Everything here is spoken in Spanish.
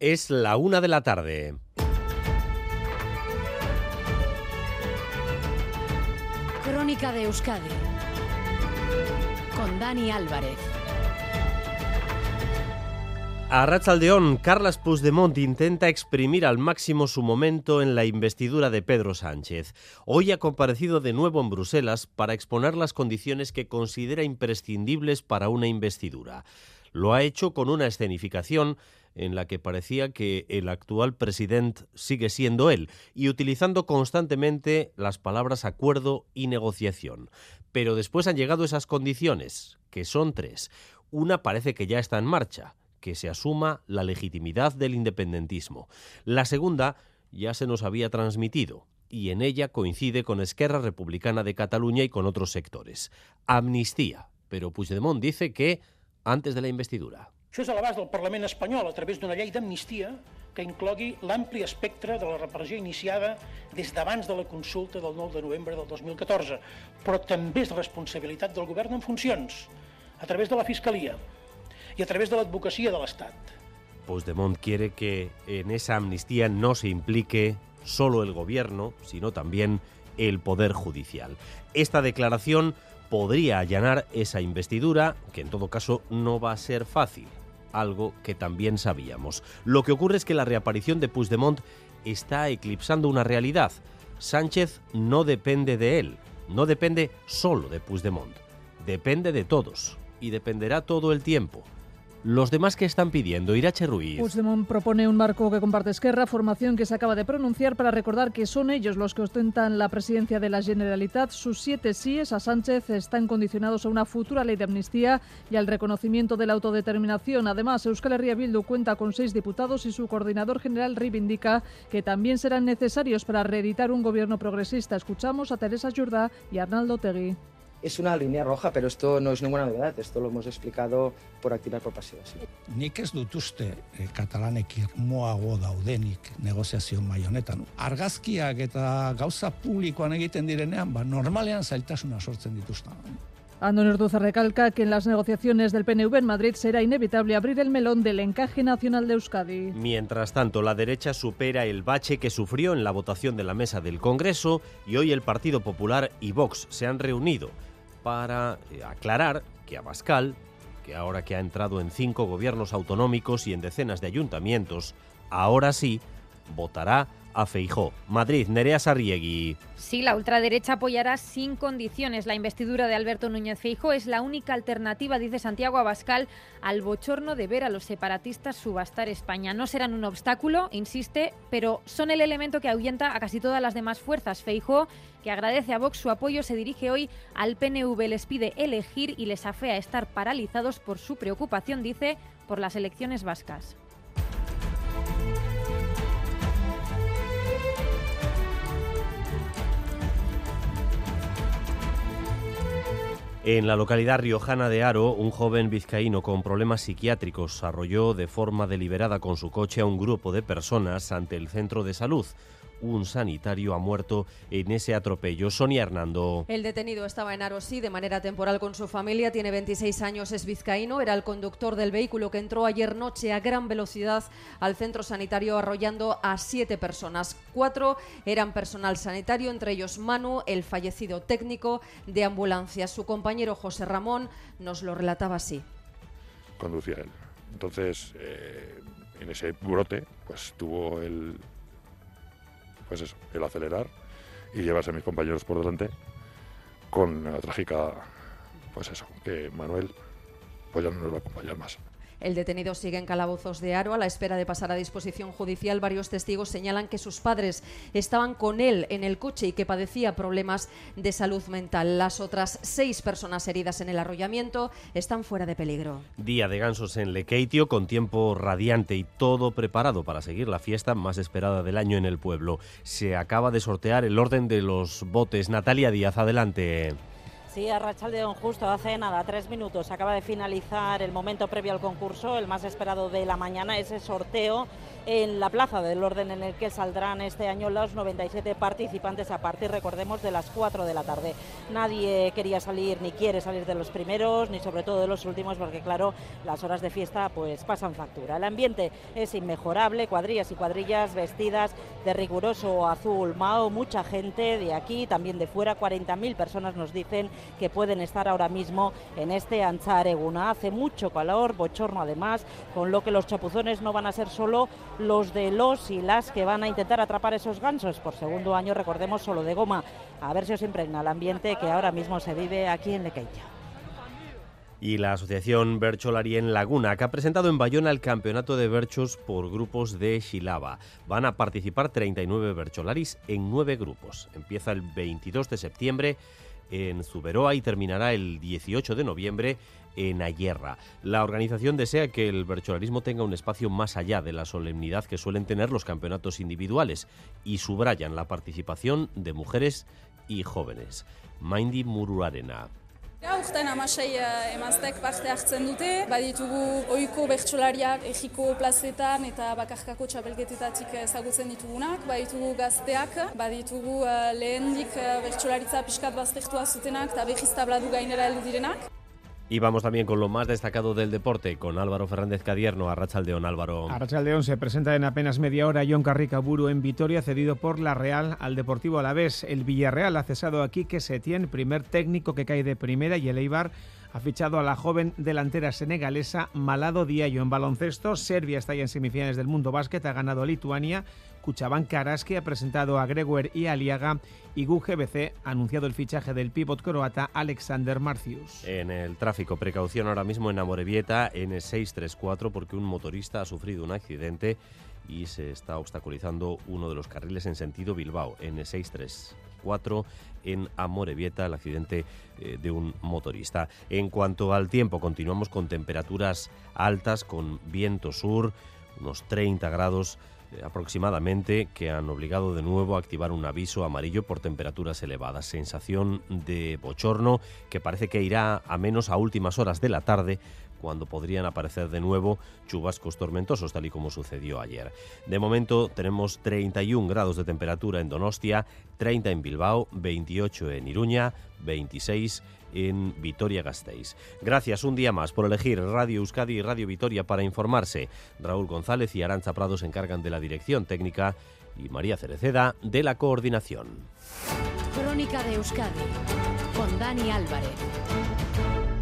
Es la una de la tarde. Crónica de Euskadi con Dani Álvarez. A Rachaldeón, Carlas Puigdemont intenta exprimir al máximo su momento en la investidura de Pedro Sánchez. Hoy ha comparecido de nuevo en Bruselas para exponer las condiciones que considera imprescindibles para una investidura. Lo ha hecho con una escenificación en la que parecía que el actual presidente sigue siendo él y utilizando constantemente las palabras acuerdo y negociación. Pero después han llegado esas condiciones, que son tres. Una parece que ya está en marcha, que se asuma la legitimidad del independentismo. La segunda ya se nos había transmitido y en ella coincide con Esquerra Republicana de Cataluña y con otros sectores. Amnistía. Pero Puigdemont dice que antes de la investidura. Això és a l'abast del Parlament espanyol a través d'una llei d'amnistia que inclogui l'ampli espectre de la repressió iniciada des d'abans de la consulta del 9 de novembre del 2014, però també és responsabilitat del govern en funcions, a través de la Fiscalia i a través de l'advocacia de l'Estat. Puigdemont quiere que en esa amnistía no se implique solo el gobierno, sino también el Poder Judicial. Esta declaración podría allanar esa investidura, que en todo caso no va a ser fácil, algo que también sabíamos. Lo que ocurre es que la reaparición de Puigdemont está eclipsando una realidad. Sánchez no depende de él, no depende solo de Puigdemont, depende de todos y dependerá todo el tiempo. Los demás que están pidiendo, Irache Ruiz. Puigdemont propone un marco que comparte Esquerra, formación que se acaba de pronunciar para recordar que son ellos los que ostentan la presidencia de la Generalitat. Sus siete síes a Sánchez están condicionados a una futura ley de amnistía y al reconocimiento de la autodeterminación. Además, Euskal Herria Bildu cuenta con seis diputados y su coordinador general reivindica que también serán necesarios para reeditar un gobierno progresista. Escuchamos a Teresa Jordá y a Arnaldo Tegui. Es una línea roja, pero esto no es ninguna novedad. Esto lo hemos explicado por activa y por pasiva. Sí. Nik ez dut uste eh, katalanek irmoago daudenik negoziazio mai honetan. Argazkiak eta gauza publikoan egiten direnean, ba, normalean zailtasuna sortzen dituzta. Antonio Ortuzar recalca que en las negociaciones del PNV en Madrid será inevitable abrir el melón del encaje nacional de Euskadi. Mientras tanto, la derecha supera el bache que sufrió en la votación de la mesa del Congreso y hoy el Partido Popular y Vox se han reunido para eh, aclarar que Abascal, que ahora que ha entrado en cinco gobiernos autonómicos y en decenas de ayuntamientos, ahora sí votará a Feijó. Madrid, Nerea Sarriegui. Sí, la ultraderecha apoyará sin condiciones la investidura de Alberto Núñez Feijó. Es la única alternativa, dice Santiago Abascal, al bochorno de ver a los separatistas subastar España. No serán un obstáculo, insiste, pero son el elemento que ahuyenta a casi todas las demás fuerzas. Feijó, que agradece a Vox su apoyo, se dirige hoy al PNV, les pide elegir y les afea estar paralizados por su preocupación, dice, por las elecciones vascas. En la localidad riojana de Aro, un joven vizcaíno con problemas psiquiátricos arrolló de forma deliberada con su coche a un grupo de personas ante el centro de salud. Un sanitario ha muerto en ese atropello. Sonia Hernando. El detenido estaba en Arosí de manera temporal con su familia. Tiene 26 años, es vizcaíno. Era el conductor del vehículo que entró ayer noche a gran velocidad al centro sanitario arrollando a siete personas. Cuatro eran personal sanitario, entre ellos Manu, el fallecido técnico de ambulancia. Su compañero José Ramón nos lo relataba así. Conducía él. Entonces, eh, en ese brote, pues tuvo el, pues eso, el acelerar y llevarse a mis compañeros por delante con la trágica, pues eso, que Manuel pues ya no nos va a acompañar más. El detenido sigue en calabozos de Aro a la espera de pasar a disposición judicial. Varios testigos señalan que sus padres estaban con él en el coche y que padecía problemas de salud mental. Las otras seis personas heridas en el arrollamiento están fuera de peligro. Día de gansos en Lekeitio con tiempo radiante y todo preparado para seguir la fiesta más esperada del año en el pueblo. Se acaba de sortear el orden de los botes. Natalia Díaz, adelante. Sí, a Rachaldeón justo hace nada, tres minutos, acaba de finalizar el momento previo al concurso, el más esperado de la mañana, ese sorteo en la plaza del orden en el que saldrán este año los 97 participantes a partir, recordemos, de las 4 de la tarde. Nadie quería salir ni quiere salir de los primeros, ni sobre todo de los últimos, porque claro, las horas de fiesta pues pasan factura. El ambiente es inmejorable, cuadrillas y cuadrillas vestidas de riguroso azul mao, mucha gente de aquí, también de fuera, 40.000 personas nos dicen que pueden estar ahora mismo en este Anchareguna. Hace mucho calor, bochorno además, con lo que los chapuzones no van a ser solo los de los y las que van a intentar atrapar esos gansos por segundo año, recordemos, solo de goma. A ver si os impregna el ambiente que ahora mismo se vive aquí en Lequeitio y la Asociación Bercholari en Laguna, que ha presentado en Bayona el campeonato de berchos por grupos de Xilaba. Van a participar 39 bercholaris en nueve grupos. Empieza el 22 de septiembre en Zuberoa y terminará el 18 de noviembre en Ayerra. La organización desea que el bercholarismo tenga un espacio más allá de la solemnidad que suelen tener los campeonatos individuales y subrayan la participación de mujeres y jóvenes. Mindy Muruarena. Ja, urten amasei uh, emaztek parte hartzen dute, baditugu oiko bertsolariak egiko plazetan eta bakarkako txapelketetatik ezagutzen ditugunak, baditugu gazteak, baditugu uh, lehendik uh, bertsolaritza pixkat baztertua zutenak eta behiz tabladu gainera heldu direnak. Y vamos también con lo más destacado del deporte, con Álvaro Fernández Cadierno, Arrachaldeón Álvaro. Arrachaldeón se presenta en apenas media hora John Carricaburu en Vitoria, cedido por la Real al Deportivo Alavés. El Villarreal ha cesado aquí que Setién, primer técnico que cae de primera, y el Eibar ha fichado a la joven delantera senegalesa Malado Diallo en baloncesto. Serbia está ya en semifinales del Mundo Básquet, ha ganado a Lituania. Cuchabán Karaski ha presentado a Gregoer y Aliaga y GBC ha anunciado el fichaje del pívot croata Alexander Marcius. En el tráfico, precaución ahora mismo en Amorebieta N634 porque un motorista ha sufrido un accidente y se está obstaculizando uno de los carriles en sentido Bilbao, N634 en Amorebieta, el accidente eh, de un motorista. En cuanto al tiempo, continuamos con temperaturas altas, con viento sur, unos 30 grados eh, aproximadamente que han obligado de nuevo a activar un aviso amarillo por temperaturas elevadas. Sensación de bochorno que parece que irá a menos a últimas horas de la tarde cuando podrían aparecer de nuevo chubascos tormentosos, tal y como sucedió ayer. De momento tenemos 31 grados de temperatura en Donostia, 30 en Bilbao, 28 en Iruña, 26 en Vitoria-Gasteiz. Gracias un día más por elegir Radio Euskadi y Radio Vitoria para informarse. Raúl González y Arancha Prado se encargan de la dirección técnica y María Cereceda de la coordinación. Crónica de Euskadi con Dani Álvarez.